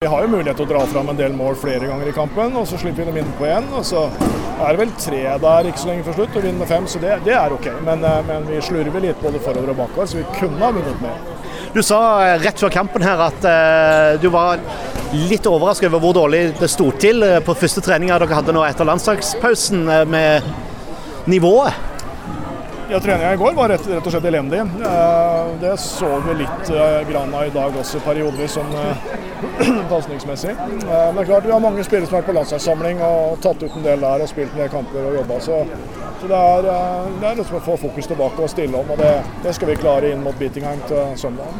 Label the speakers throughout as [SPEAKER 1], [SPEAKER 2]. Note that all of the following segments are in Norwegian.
[SPEAKER 1] Vi har jo mulighet til å dra fram en del mål flere ganger i kampen, og så slipper vi dem inn på én. Og så er det vel tre der ikke så lenge før slutt, og vinner med fem, så det, det er OK. Men, eh, men vi slurver litt både forover og bakover, så vi kunne ha vunnet mer.
[SPEAKER 2] Du sa eh, rett før kampen her at uh, du var litt overrasket over hvor dårlig det sto til på første treninga dere hadde nå etter landslagspausen med nivået.
[SPEAKER 1] Ja, Treninga i går var rett, rett og slett elendig. Eh, det så vi litt eh, grann av i dag også, periodevis sånn eh, pasningsmessig. Men det er klart vi har mange spillere som har vært på landslagssamling og tatt ut en del der og spilt en del kamper og jobba. Så, så det er, det er liksom å få fokus tilbake og stille om, og det, det skal vi klare inn mot Beatingham til søndag.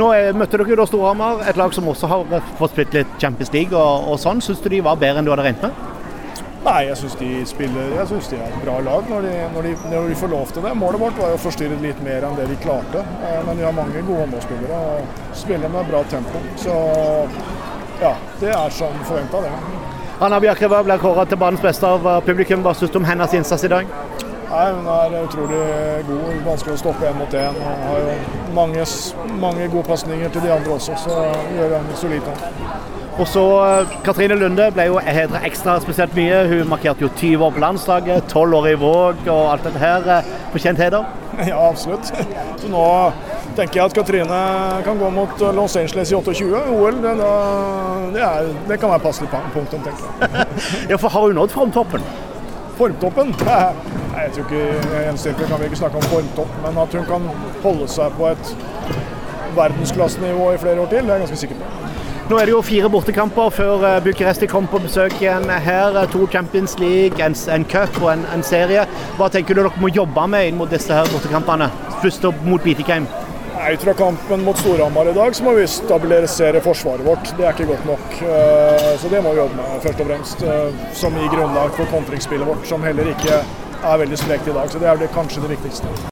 [SPEAKER 2] Nå møtte dere da Storhamar, et lag som også har fått spilt litt Champions League og, og sånn. Syns du de var bedre enn du hadde regnet med?
[SPEAKER 1] Nei, jeg syns de spiller Jeg synes de er et bra lag når de, når, de, når de får lov til det. Målet vårt var å forstyrre litt mer enn det de klarte. Eh, Men vi har mange gode håndballspillere og spiller med bra tempo. Så ja, det er som forventa, det.
[SPEAKER 2] Anna Bjerkreva ble kåret til banens beste av publikum. Hva syns du om hennes innsats i dag?
[SPEAKER 1] Nei, Hun er utrolig god. Vanskelig å stoppe én mot én. Har jo mange, mange gode pasninger til de andre også, så gjør hun solid kamp.
[SPEAKER 2] Og så eh, Katrine Lunde ble jo hedra ekstra spesielt mye. Hun markerte jo 20 år på landslaget, 12 år i Våg og alt dette her. eh, Fortjent heder.
[SPEAKER 1] Ja, absolutt. Så nå tenker jeg at Katrine kan gå mot Los Angeles i 28. OL, det, da, det, er, det kan være passelig punktum, tenker jeg.
[SPEAKER 2] Ja, for har hun nådd formtoppen?
[SPEAKER 1] Formtoppen? Nei, jeg tror ikke, hennes kan vi ikke snakke om formtopp, men at hun kan holde seg på et verdensklassenivå i flere år til, det er jeg ganske sikker på.
[SPEAKER 2] Nå er det jo fire bortekamper før eh, Bucuresti kommer på besøk igjen her. Eh, To Champions League, en, en cup og en, en serie. Hva tenker du dere må jobbe med inn mot disse her bortekampene? Først opp mot Bitikheim.
[SPEAKER 1] Ut fra kampen mot Storhamar i dag så må vi stabilisere forsvaret vårt. Det er ikke godt nok. Eh, Så det må vi jobbe med først og fremst. Som gir grunnlag for kontringsspillet vårt, som heller ikke er veldig sprekt i dag. Så det er vel kanskje det viktigste.